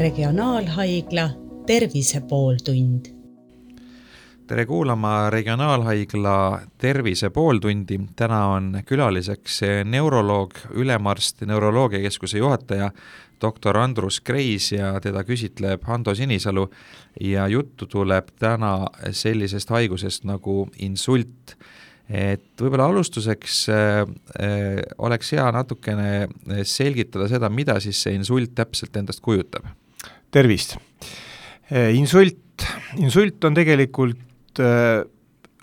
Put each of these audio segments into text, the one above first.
Regionaalhaigla Tervise pooltund. tere kuulama Regionaalhaigla Tervise pooltundi, täna on külaliseks neuroloog, ülemarst, neuroloogiakeskuse juhataja, doktor Andrus Kreis ja teda küsitleb Hando Sinisalu ja juttu tuleb täna sellisest haigusest nagu insult et võib-olla alustuseks äh, äh, oleks hea natukene selgitada seda, mida siis see insult täpselt endast kujutab. Tervist! Äh, insult, insult on tegelikult äh,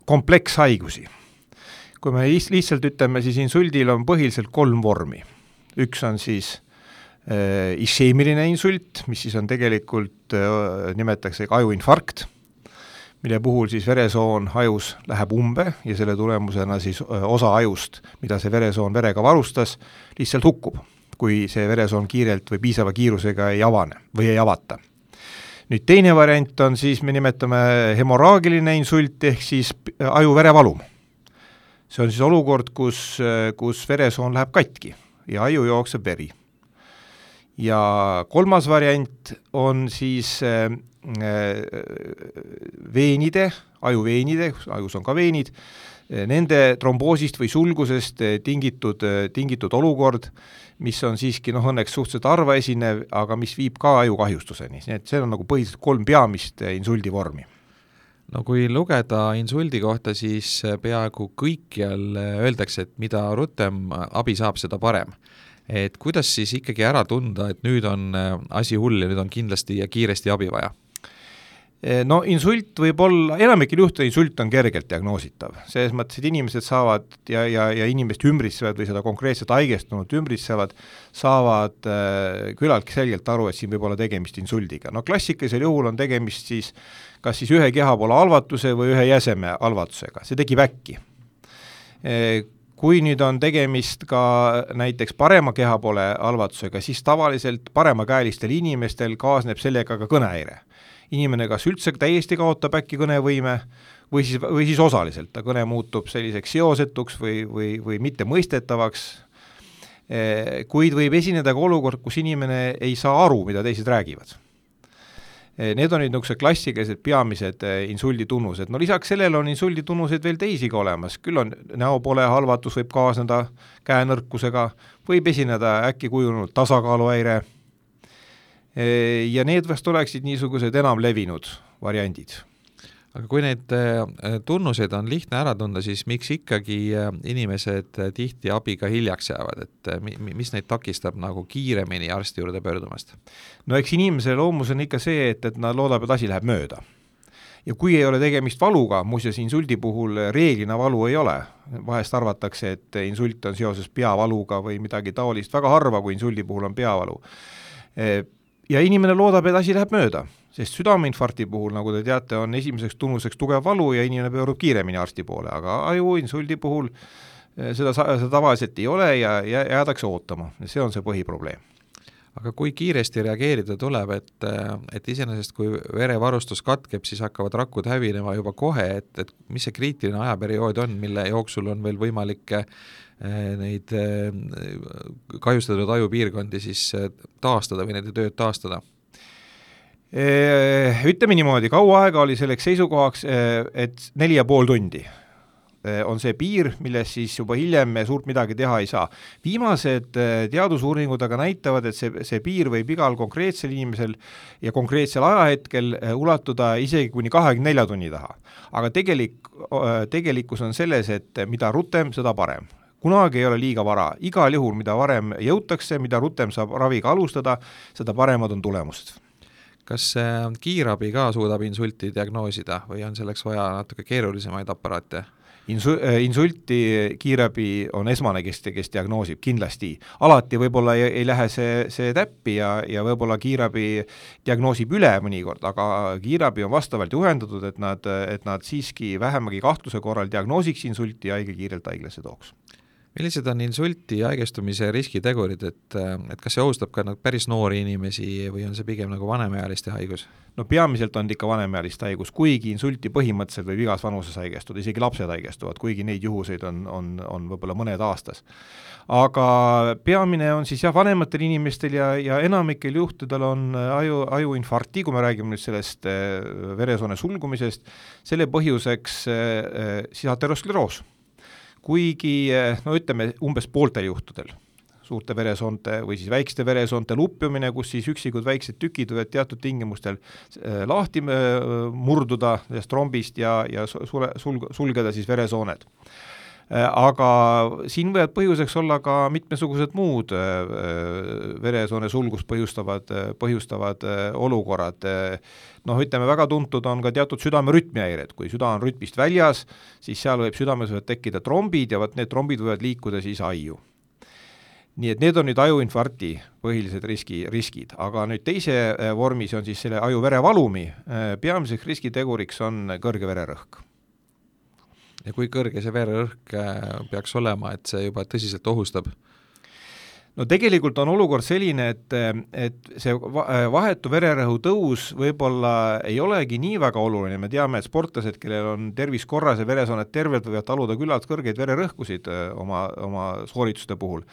komplekshaigusi. kui me lihtsalt ütleme, siis insuldil on põhiliselt kolm vormi. üks on siis äh, isheemiline insult, mis siis on tegelikult nimetatakse ajuinfarkt mille puhul siis veresoon ajus läheb umbe ja selle tulemusena siis osa ajust, mida see veresoon verega varustas, lihtsalt hukkub, kui see veresoon kiirelt või piisava kiirusega ei avane või ei avata. nüüd teine variant on siis, me nimetame hemorraagiline insult, ehk siis aju verevalum. see on siis olukord, kus, kus veresoon läheb katki ja aju jookseb veri. ja kolmas variant on siis äh, Äh, veenide, ajuveenide, ajus on ka veenid, nende tromboosist või sulgusest äh, tingitud, tingitud olukord, mis on siiski noh, õnneks suhteliselt harva esinev, aga mis viib ka ajukahjustuseni, nii et see on nagu põhiliselt kolm peamist insuldi vormi no kui lugeda insuldi kohta, siis peaaegu kõikjal öeldakse, et mida rutem abi saab, seda parem. et kuidas siis ikkagi ära tunda, et nüüd on asi hull ja nüüd on kindlasti ja kiiresti abi vaja? Eh, no insult võib olla, enamikel juhtudel insult on kergelt diagnoositav, selles mõttes, et inimesed saavad ja, ja, ja inimest ümbritsevad või seda konkreetset haigestunut ümbritsevad, saavad äh, küllaltki selgelt aru, et siin võib olla tegemist insuldiga. no klassikalisel juhul on tegemist siis kas siis ühe kehapoole halvatuse või ühe jäseme halvatusega, see tekib äkki e,. Kui nüüd on tegemist ka näiteks parema kehapoole halvatusega, siis tavaliselt paremakäelistel inimestel kaasneb sellega ka kõnehäire inimene kas üldse täiesti kaotab äkki kõnevõime või siis, või siis osaliselt, ta kõne muutub selliseks seosetuks või, või, või mittemõistetavaks, eh, kuid võib esineda ka olukord, kus inimene ei saa aru, mida teised räägivad. Eh, need on nüüd niisugused klassikalised peamised eh, insuldi tunnused, no lisaks sellele on insuldi tunnuseid veel teisigi olemas, küll on näopoole halvatus võib kaasneda käenõrkusega, võib esineda äkki kujunenud tasakaaluhäire ja need vast oleksid niisugused enamlevinud variandid aga kui neid tunnuseid on lihtne ära tunda, siis miks ikkagi inimesed tihti abiga hiljaks jäävad, et mis neid takistab nagu kiiremini arsti juurde pöördumast? no eks inimese loomus on ikka see, et, et nad loodab, et asi läheb mööda. ja kui ei ole tegemist valuga, muuseas insuldi puhul reeglina valu ei ole, vahest arvatakse, et insult on seoses peavaluga või midagi taolist, väga harva, kui insuldi puhul on peavalu ja inimene loodab, et asi läheb mööda, sest südameinfarkti puhul, nagu te teate, on esimeseks tunnuseks tugev valu ja inimene pöördub kiiremini arsti poole, aga ajuinsuldi puhul eh, seda, seda tavaliselt ei ole ja, jäädakse ootama, see on see põhiprobleem aga kui kiiresti reageerida tuleb, et, et iseenesest kui verevarustus katkeb, siis hakkavad rakud hävinema juba kohe, et, et mis see kriitiline ajaperiood on, mille jooksul on veel võimalik eh, neid eh, kahjustatud ajupiirkondi siis eh, taastada või nende tööd taastada? Ütleme niimoodi, kaua aega oli selleks seisukohaks, et neli ja pool tundi Eh, on see piir, milles siis juba hiljem me suurt midagi teha ei saa. viimased eh, teadusuuringud aga näitavad, et see, see piir võib igal konkreetsel inimesel ja konkreetsel ajahetkel eh, ulatuda isegi kuni kahekümne nelja tunni taha. aga tegelik, tegelikkus on selles, et mida rutem, seda parem kunagi ei ole liiga vara, igal juhul, mida varem jõutakse, mida rutem saab raviga alustada, seda paremad on tulemused kas kiirabi ka suudab insulti diagnoosida või on selleks vaja natuke keerulisemaid aparaate? Insu-, äh, insulti kiirabi on esmane, kes, kes diagnoosib kindlasti. alati võib-olla ei, ei lähe see, see täppi ja, ja võib-olla kiirabi diagnoosib üle mõnikord, aga kiirabi on vastavalt juhendatud, et nad, et nad siiski vähemagi kahtluse korral diagnoosiks insulti ja haige kiirelt haiglasse tooks millised on insulti haigestumise riskitegurid, et, et kas see ohustab ka nagu päris noori inimesi või on see pigem nagu vanemaealiste haigus? no peamiselt on ikka vanemaealiste haigus, kuigi insulti põhimõtteliselt võib igas vanuses haigestuda, isegi lapsed haigestuvad, kuigi neid juhuseid on, on, on võib-olla mõned aastas. aga peamine on siis jah, vanematel inimestel ja, ja enamikel juhtudel on aju, ajuinfarkti, kui me räägime nüüd sellest äh, veresoone sulgumisest, selle põhjuseks äh, äh, siis ateroskleroos kuigi no ütleme, umbes pooltel juhtudel suurte veresoonte või siis väikeste veresoonte lupjumine, kus siis üksikud väiksed tükid võivad teatud tingimustel äh, lahti äh, murduda sellest trombist ja, ja sule, sul-, sulgeda siis veresooned aga siin võivad põhjuseks olla ka mitmesugused muud veresoone sulgust põhjustavad, põhjustavad olukorrad. noh, ütleme väga tuntud on ka teatud südamerütmihäired, kui süda on rütmist väljas, siis seal võib südames võivad tekkida trombid ja vot need trombid võivad liikuda siis aiu nii et need on nüüd ajuinfarkti põhilised riski, riskid, aga nüüd teise äh, vormis on siis selle aju-verevalumi äh, peamiseks riskiteguriks on kõrge vererõhk. Ja kui kõrge see vererõhk äh, peaks olema, et see juba tõsiselt ohustab? no tegelikult on olukord selline, et, et see vahetu vererõhu tõus võib-olla ei olegi nii väga oluline, me teame, et sportlased, kellel on tervis korras ja veresooned terved, võivad taluda küllalt kõrgeid vererõhkusid oma, oma soorituste puhul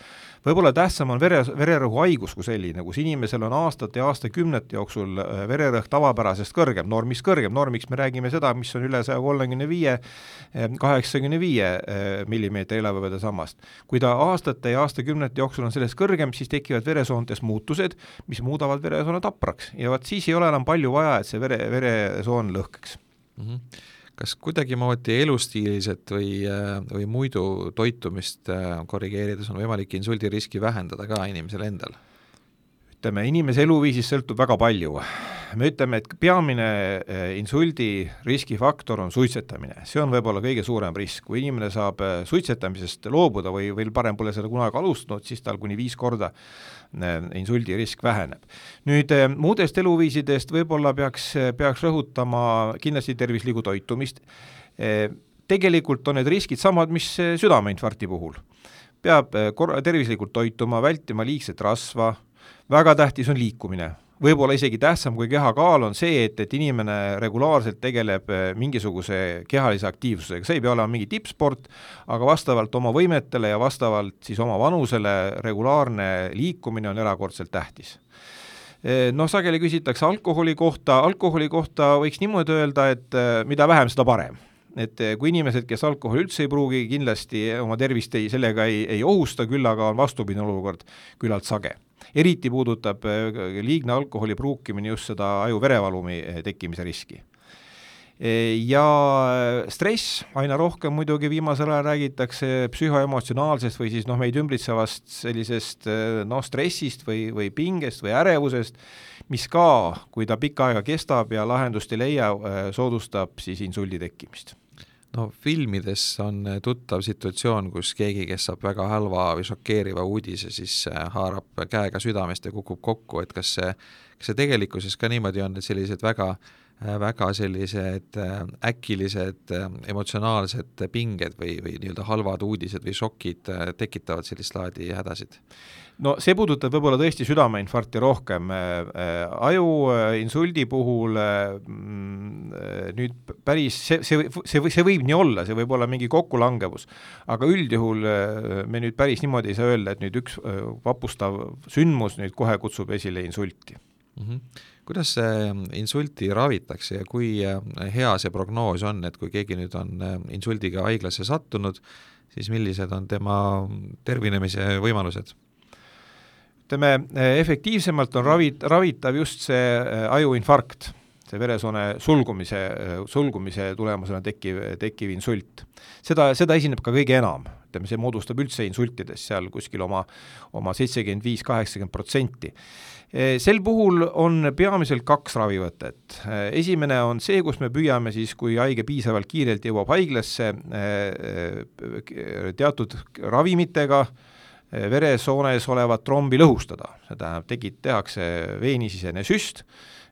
võib-olla tähtsam on vere, vererõhuhaigus kui selline, kus inimesel on aastate ja aastakümnete jooksul äh, vererõhk tavapärasest kõrgem, normist kõrgem, normiks me räägime seda, mis on üle saja kolmekümne viie, äh, kaheksakümne viie äh, millimeetri elavhõbeda sammast. kui ta aastate ja aastakümnete jooksul on sellest kõrgem, siis tekivad veresoontes muutused, mis muudavad veresoone tapraks ja vot siis ei ole enam palju vaja, et see vere, veresoon lõhkeks mm. -hmm kas kuidagimoodi elustiiliselt või, või muidu toitumist äh, korrigeerides on võimalik insuldiriski vähendada ka inimesel endal? Ütleme, inimese eluviisist sõltub väga palju. me ütleme, et peamine äh, insuldi riskifaktor on suitsetamine, see on võib-olla kõige suurem risk, kui inimene saab äh, suitsetamisest loobuda või veel parem pole seda kunagi alustanud, siis tal kuni viis korda insuldi risk väheneb. nüüd eh, muudest eluviisidest võib-olla peaks, peaks rõhutama kindlasti tervislikku toitumist, eh, tegelikult on need riskid samad, mis eh, südameinfarkti puhul. peab kor-, tervislikult toituma, vältima liigset rasva, väga tähtis on liikumine. Võib-olla isegi tähtsam kui kehakaal on see, et, et inimene regulaarselt tegeleb eh, mingisuguse kehalise aktiivsusega, see ei pea olema mingi tippsport, aga vastavalt oma võimetele ja vastavalt siis oma vanusele regulaarne liikumine on erakordselt tähtis. Eh, noh, sageli küsitakse alkoholi kohta, alkoholi kohta võiks niimoodi öelda, et eh, mida vähem, seda parem. Et kui inimesed, kes alkoholi üldse ei pruugi, kindlasti oma tervist ei, sellega ei, ei ohusta, küll aga on vastupidine olukord küllalt sage eriti puudutab äh, liigne alkoholi pruukimine just seda aju-verevalumi äh, tekkimise riski. Äh, ja stress, aina rohkem muidugi viimasel ajal räägitakse psühhoemotsionaalsest või siis noh, meid ümbritsevast sellisest noh, stressist või, või pingest või ärevusest, mis ka, kui ta pikka aega kestab ja lahendust ei leia, soodustab siis insuldi tekkimist no filmides on tuttav situatsioon, kus keegi, kes saab väga halva või šokeeriva uudise, siis äh, haarab käega südamest ja kukub kokku, et kas see, kas see tegelikkuses ka niimoodi on, et sellised väga äh, väga sellised äh, äkilised emotsionaalsed pinged või, või nii-öelda halvad uudised või šokid tekitavad sellist laadi hädasid? no see puudutab võib-olla tõesti südameinfarkti rohkem, äh, äh, ajuinsuldi puhul mm, nüüd päris, see, see, see, see võib nii olla, see võib olla mingi kokkulangevus, aga üldjuhul äh, me nüüd päris niimoodi ei saa öelda, et nüüd üks vapustav sündmus nüüd kohe kutsub esile insulti mm. -hmm kuidas see insulti ravitakse ja kui hea see prognoos on, et kui keegi nüüd on insuldiga haiglasse sattunud, siis millised on tema tervinemise võimalused? ütleme, efektiivsemalt on ravi, ravitav just see äh, ajuinfarkt, see veresoone sulgumise, äh, sulgumise tulemusena tekkiv, tekkiv insult. seda, seda esineb ka kõige enam, ütleme, see moodustab üldse insultidest seal kuskil oma, oma seitsekümmend viis, kaheksakümmend protsenti äh, sel puhul on peamiselt kaks ravivõtet. esimene on see, kus me püüame siis, kui haige piisavalt kiirelt jõuab haiglasse, teatud ravimitega, veresoones olevat trombi lõhustada, see tähendab, tegi, tehakse veenisisene süst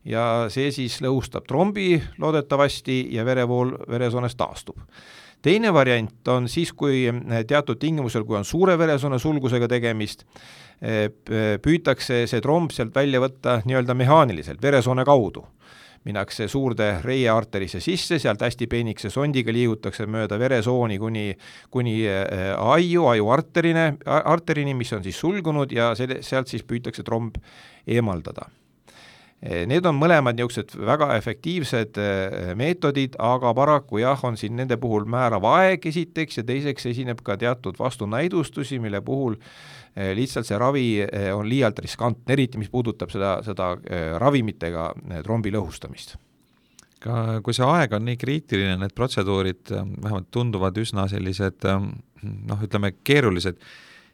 ja see siis lõhustab trombi loodetavasti ja verevool veresoones taastub. Teine variant on siis, kui teatud tingimusel, kui on suure veresoone sulgusega tegemist, püütakse see tromb sealt välja võtta nii-öelda mehaaniliselt, veresoone kaudu. Minnakse suurde reiearterisse sisse, sealt hästi peenikese sondiga liigutakse mööda veresooni kuni, kuni äh, aiu, ajuarterini, arterini, mis on siis sulgunud ja selle, sealt siis püütakse tromb eemaldada Need on mõlemad niisugused väga efektiivsed äh, meetodid, aga paraku jah, on siin nende puhul määrav aeg esiteks ja teiseks esineb ka teatud vastunäidustusi, mille puhul Eh, lihtsalt see ravi eh, on liialt riskantne, eriti mis puudutab seda, seda eh, ravimitega trombi lõhustamist. Ka kui see aeg on nii kriitiline, need protseduurid vähemalt tunduvad üsna sellised noh, ütleme keerulised,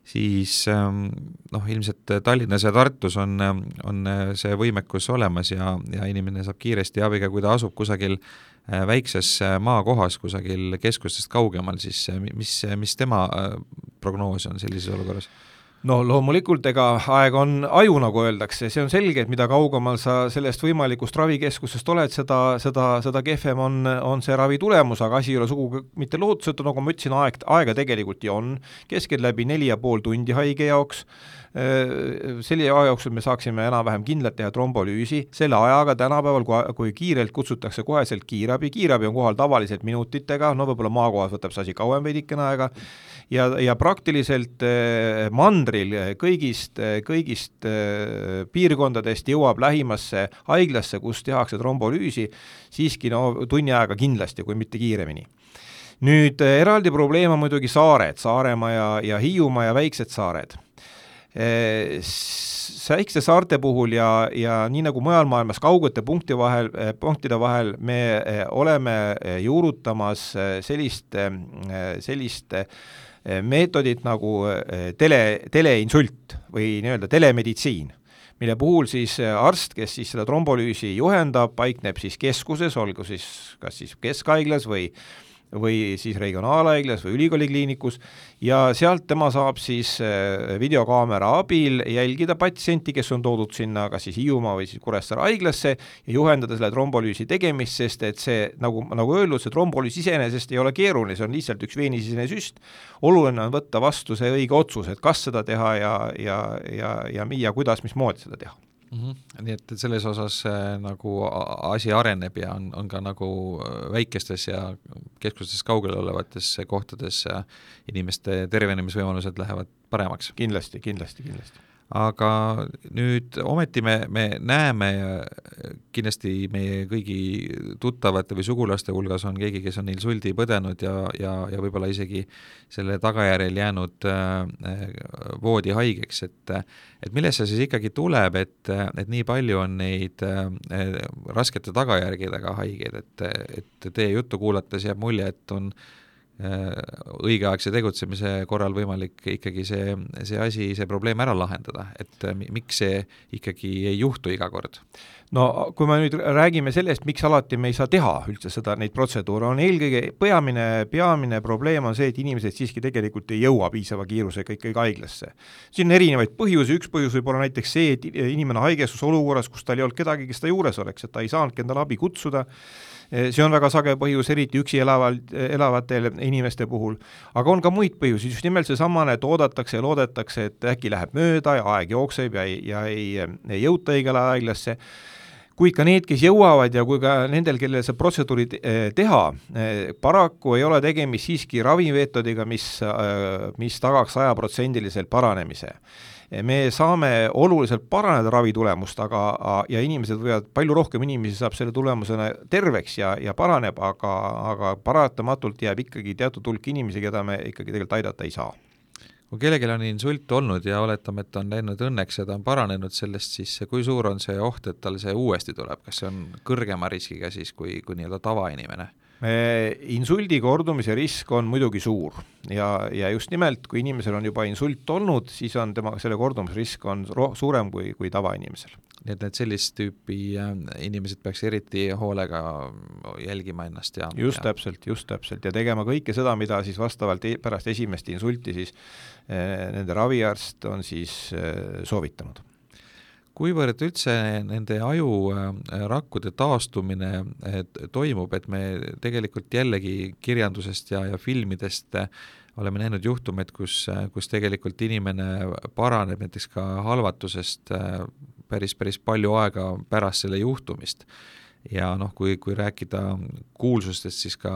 siis noh, ilmselt Tallinnas ja Tartus on, on see võimekus olemas ja, ja inimene saab kiiresti abiga, kui ta asub kusagil väikses maakohas, kusagil keskustest kaugemal, siis mis, mis tema prognoos on sellises olukorras? No loomulikult, ega aeg on aju, nagu öeldakse, see on selge, et mida kaugemal sa sellest võimalikust ravikeskusest oled, seda, seda, seda kehvem on, on see ravi tulemus, aga asi ei ole sugugi mitte lootusetu, nagu ma ütlesin, aeg, aega tegelikult ju on, keskeltläbi neli ja pool tundi haige jaoks, selle aja jooksul me saaksime enam-vähem kindlalt teha trombolüüsi, selle ajaga tänapäeval, kui, kiirelt kutsutakse koheselt kiirabi, kiirabi on kohal tavaliselt minutitega, no võib-olla maakohas võtab see asi kauem veidikene aega, ja, ja praktiliselt äh, mandril kõigist, kõigist äh, piirkondadest jõuab lähimasse haiglasse, kus tehakse trombolüüsi, siiski no tunni ajaga kindlasti, kui mitte kiiremini. Nüüd äh, eraldi probleem on muidugi saared, Saaremaa ja, ja Hiiumaa ja väiksed saared väikeste saarte puhul ja, ja nii nagu mujal maailmas kaugete punkti vahel, punktide vahel me oleme juurutamas sellist, sellist meetodid nagu tele, teleinsult või nii-öelda telemeditsiin, mille puhul siis arst, kes siis seda trombolüüsi juhendab, paikneb siis keskuses, olgu siis kas siis keskhaiglas või või siis regionaalhaiglas või ülikoolikliinikus ja sealt tema saab siis äh, videokaamera abil jälgida patsienti, kes on toodud sinna kas siis Hiiumaa või siis Kuressaare haiglasse ja juhendada selle trombolüüsi tegemist, sest et see, nagu, nagu öeldud, see trombolüüs iseenesest ei ole keeruline, see on lihtsalt üks veenisisene süst, oluline on võtta vastu see õige otsus, et kas seda teha ja, ja, ja, ja, ja kuidas, mismoodi seda teha mm. -hmm. nii et selles osas äh, nagu asi areneb ja on, on ka nagu äh, väikestes ja keskustest kaugel olevates kohtades äh, inimeste tervenemisvõimalused lähevad paremaks. kindlasti, kindlasti, kindlasti aga nüüd ometi me, me näeme ja kindlasti meie kõigi tuttavate või sugulaste hulgas on keegi, kes on insuldi põdenud ja, ja, ja võib-olla isegi selle tagajärjel jäänud äh, voodi haigeks, et et millest see siis ikkagi tuleb, et, et nii palju on neid äh, raskete tagajärgedega haigeid, et, et teie juttu kuulates jääb mulje, et on õigeaegse tegutsemise korral võimalik ikkagi see, see asi, see probleem ära lahendada, et äh, miks see ikkagi ei juhtu iga kord? no kui me nüüd räägime sellest, miks alati me ei saa teha üldse seda, neid protseduure, on eelkõige peamine, peamine probleem on see, et inimesed siiski tegelikult ei jõua piisava kiirusega ikkagi haiglasse. siin on erinevaid põhjusi, üks põhjus võib olla näiteks see, et inimene haigestus olukorras, kus tal ei olnud kedagi, kes ta juures oleks, et ta ei saanudki endale abi kutsuda, see on väga sage põhjus, eriti üksi elaval, elavatel inimeste puhul, aga on ka muid põhjusi, just nimelt seesamane, et oodatakse ja loodetakse, et äkki läheb mööda ja aeg jookseb ja ei, ja ei, ei jõuta õigele haiglasse, kuid ka need, kes jõuavad ja kui ka nendel, kellel see protseduuri eh, teha, eh, paraku ei ole tegemist siiski ravimeetodiga, mis, mis tagaks sajaprotsendiliselt paranemise me saame oluliselt paraneda ravitulemust, aga, ja inimesed võivad, palju rohkem inimesi saab selle tulemusena terveks ja, ja paraneb, aga, aga paratamatult jääb ikkagi teatud hulk inimesi, keda me ikkagi tegelikult aidata ei saa kui kellelgi on insult olnud ja oletame, et on läinud õnneks ja ta on paranenud sellest, siis kui suur on see oht, et tal see uuesti tuleb, kas see on kõrgema riskiga siis kui, kui nii-öelda tavainimene? Insuldi kordumise risk on muidugi suur. Ja, ja just nimelt, kui inimesel on juba insult olnud, siis on tema, selle kordumisrisk on roh-, suurem kui, kui tavainimesel. nii et need sellist tüüpi äh, inimesed peaks eriti hoolega jälgima ennast ja just ja... täpselt, just täpselt. Ja tegema kõike seda, mida siis vastavalt e pärast esimest insulti siis eh, nende raviarst on siis eh, soovitanud kuivõrd üldse nende ajurakkude taastumine toimub, et me tegelikult jällegi kirjandusest ja, ja filmidest oleme näinud juhtumeid, kus, kus tegelikult inimene paraneb näiteks ka halvatusest päris, päris palju aega pärast selle juhtumist. Ja noh, kui, kui rääkida kuulsustest, siis ka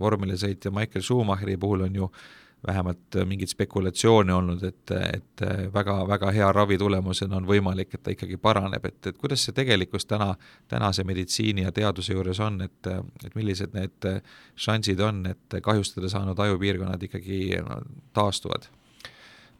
vormelisõitja Michael Schumacheri puhul on ju vähemalt mingeid spekulatsioone olnud, et, et väga, väga hea ravi tulemusena on võimalik, et ta ikkagi paraneb, et, et kuidas see tegelikkus täna, tänase meditsiini ja teaduse juures on, et, et millised need šansid on, et kahjustada saanud ajupiirkonnad ikkagi no, taastuvad?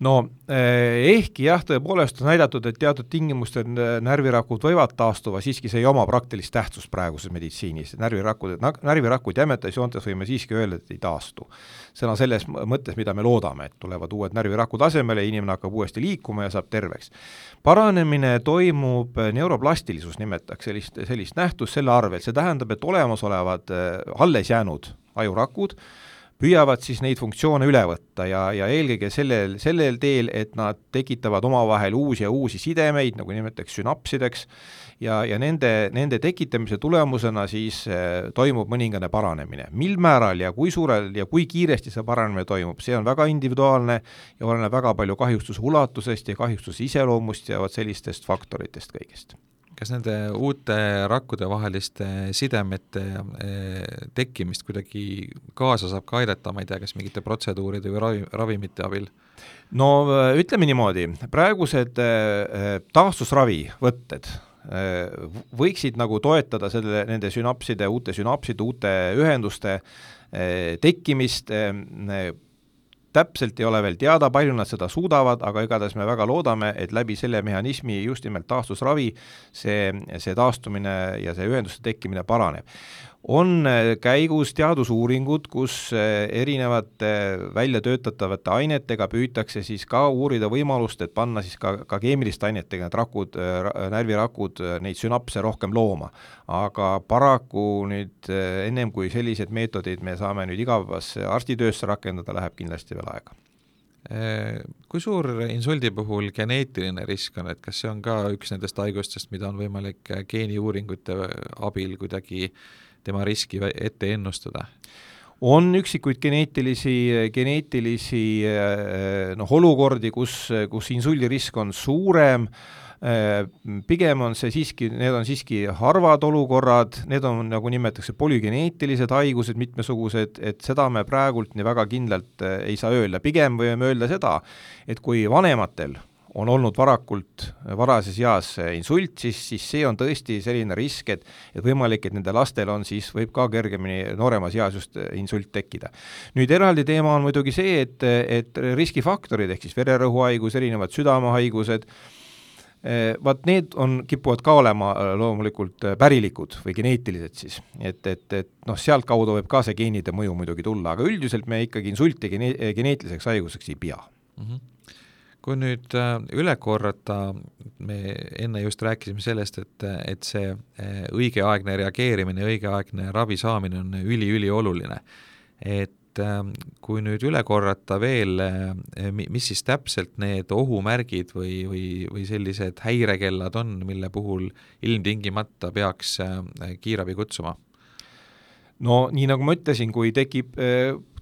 No eh, ehkki jah, tõepoolest on näidatud, et teatud tingimustel närvirakud võivad taastuva, siiski see ei oma praktilist tähtsust praeguses meditsiinis, närvirakud, närvirakud jämetes joontes võime siiski öelda, et ei taastu. sõna selles mõttes, mida me loodame, et tulevad uued närvirakud asemele, inimene hakkab uuesti liikuma ja saab terveks. paranemine toimub, neuroplastilisus nimetaks sellist, sellist nähtust selle arvelt, see tähendab, et olemasolevad eh, alles jäänud ajurakud püüavad siis neid funktsioone üle võtta ja, ja eelkõige sellel, sellel teel, et nad tekitavad omavahel uusi ja uusi sidemeid, nagu nimetaks sünapsideks, ja, ja nende, nende tekitamise tulemusena siis äh, toimub mõningane paranemine. mil määral ja kui suurel ja kui kiiresti see paranemine toimub, see on väga individuaalne ja oleneb väga palju kahjustuse ulatusest ja kahjustuse iseloomust ja vot sellistest faktoritest kõigest kas nende uute rakkude vaheliste sidemete eh, tekkimist kuidagi kaasa saab ka aidata, ma ei tea, kas mingite protseduuride või ravi, ravimite abil? no ütleme niimoodi, praegused eh, taastusravivõtted eh, võiksid nagu toetada selle, nende sünapside, uute sünapside, uute ühenduste tekkimist, täpselt ei ole veel teada, palju nad seda suudavad, aga igatahes me väga loodame, et läbi selle mehhanismi just nimelt taastusravi see, see taastumine ja see ühenduste tekkimine paraneb on äh, käigus teadusuuringud, kus äh, erinevate välja töötatavate ainetega püütakse siis ka uurida võimalust, et panna siis ka, ka keemiliste ainetega need rakud, äh, närvirakud, neid sünapse rohkem looma. aga paraku nüüd ennem kui sellised meetodid me saame nüüd igapäevasse arstitöösse rakendada, läheb kindlasti veel aega kui suur insuldi puhul geneetiline risk on, et kas see on ka üks nendest haigustest, mida on võimalik geeniuuringute abil kuidagi äh, tema riski ette ennustada? on üksikuid geneetilisi, geneetilisi noh, olukordi, kus, kus insuldirisk on suurem, pigem on see siiski, need on siiski harvad olukorrad, need on, nagu nimetatakse, polügeneetilised haigused mitmesugused, et seda me praegult nii väga kindlalt ei saa öelda, pigem võime öelda seda, et kui vanematel on olnud varakult, varases eas insult, siis, siis see on tõesti selline risk, et et võimalik, et nendel lastel on siis, võib ka kergemini nooremas eas just insult tekkida. nüüd eraldi teema on muidugi see, et, et riskifaktorid, ehk siis vererõhuhaigus, erinevad südamehaigused, vaat need on, kipuvad ka olema loomulikult pärilikud või geneetilised siis, et, et, et noh, sealtkaudu võib ka see geenide mõju muidugi tulla, aga üldiselt me ikkagi insulti gene-, geneetiliseks haiguseks ei pea mm. -hmm kui nüüd äh, üle korrata, me enne just rääkisime sellest, et, et see äh, õigeaegne reageerimine, õigeaegne ravi saamine on üli-ülioluline. et ähm, kui nüüd üle korrata veel, äh, mis siis täpselt need ohumärgid või, või, või sellised häirekellad on, mille puhul ilmtingimata peaks kiirabi kutsuma? no nii, nagu ma ütlesin, kui tekib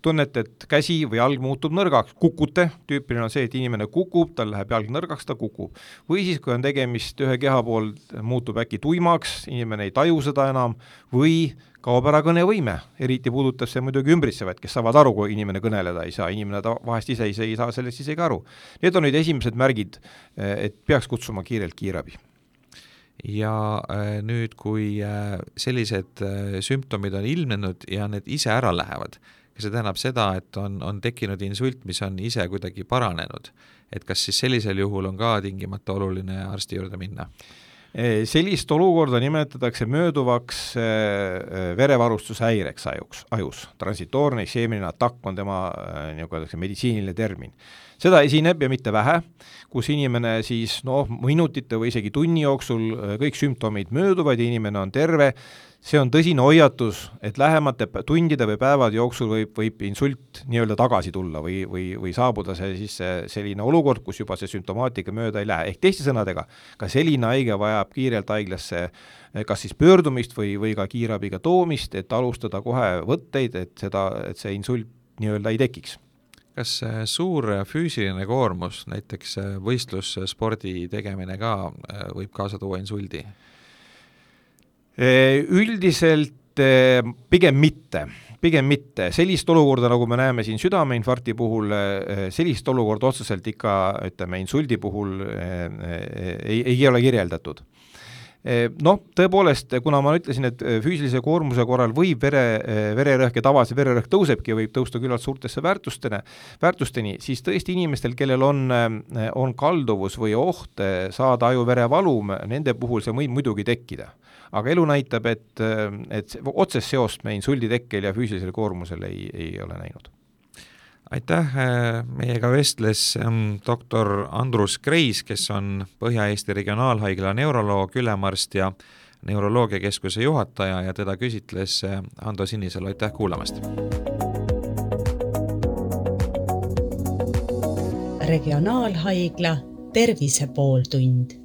tunnete, et käsi või jalg muutub nõrgaks, kukute, tüüpiline on see, et inimene kukub, tal läheb jalg nõrgaks, ta kukub. või siis, kui on tegemist ühe keha pool, muutub äkki tuimaks, inimene ei taju seda enam, või kaob ära kõnevõime, eriti puudutab see muidugi ümbritsevaid, kes saavad aru, kui inimene kõneleda ei saa, inimene ta vahest ise, ise ei saa sellest isegi aru. Need on nüüd esimesed märgid, et peaks kutsuma kiirelt kiirabi ja äh, nüüd, kui äh, sellised sümptomid on ilmnenud ja need ise ära lähevad, see tähendab seda, et on, on tekkinud insult, mis on ise kuidagi paranenud? et kas siis sellisel juhul on ka tingimata oluline arsti juurde minna? sellist olukorda nimetatakse mööduvaks verevarustushäireks ajuks, ajus. transitoorne isheemiline atakk on tema, öeldakse, meditsiiniline termin seda esineb ja mitte vähe, kus inimene siis noh, minutite või isegi tunni jooksul kõik sümptomid mööduvad ja inimene on terve, see on tõsine hoiatus, et lähemate tundide või päevade jooksul võib, võib insult nii-öelda tagasi tulla või, või, või saabuda see siis see selline olukord, kus juba see sümptomaatika mööda ei lähe, ehk teiste sõnadega, ka selline haige vajab kiirelt haiglasse kas siis pöördumist või, või ka kiirabiga toomist, et alustada kohe võtteid, et seda, et see insult nii-öelda ei tekiks kas suur füüsiline koormus, näiteks võistlusspordi tegemine ka võib kaasa tuua insuldi? Üldiselt pigem mitte, pigem mitte, sellist olukorda, nagu me näeme siin südameinfarkti puhul, sellist olukorda otseselt ikka ütleme, insuldi puhul ei, ei ole kirjeldatud. Noh, tõepoolest, kuna ma ütlesin, et füüsilise koormuse korral võib vere, vererõhk ja tavaliselt vererõhk tõusebki ja võib tõusta küllalt suurtesse väärtustena, väärtusteni, siis tõesti inimestel, kellel on, on kalduvus või oht saada ajuverevalum, nende puhul see võib muidugi tekkida aga elu näitab, et, et otsest seost me insuldi tekkel ja füüsilisel koormusel ei, ei ole näinud. aitäh, meiega vestles ähm, doktor Andrus Kreis, kes on Põhja-Eesti Regionaalhaigla neuroloog, ülemarst ja neuroloogiakeskuse juhataja ja teda küsitles äh, Ando Sinisalu, aitäh kuulamast! regionaalhaigla Tervise pooltund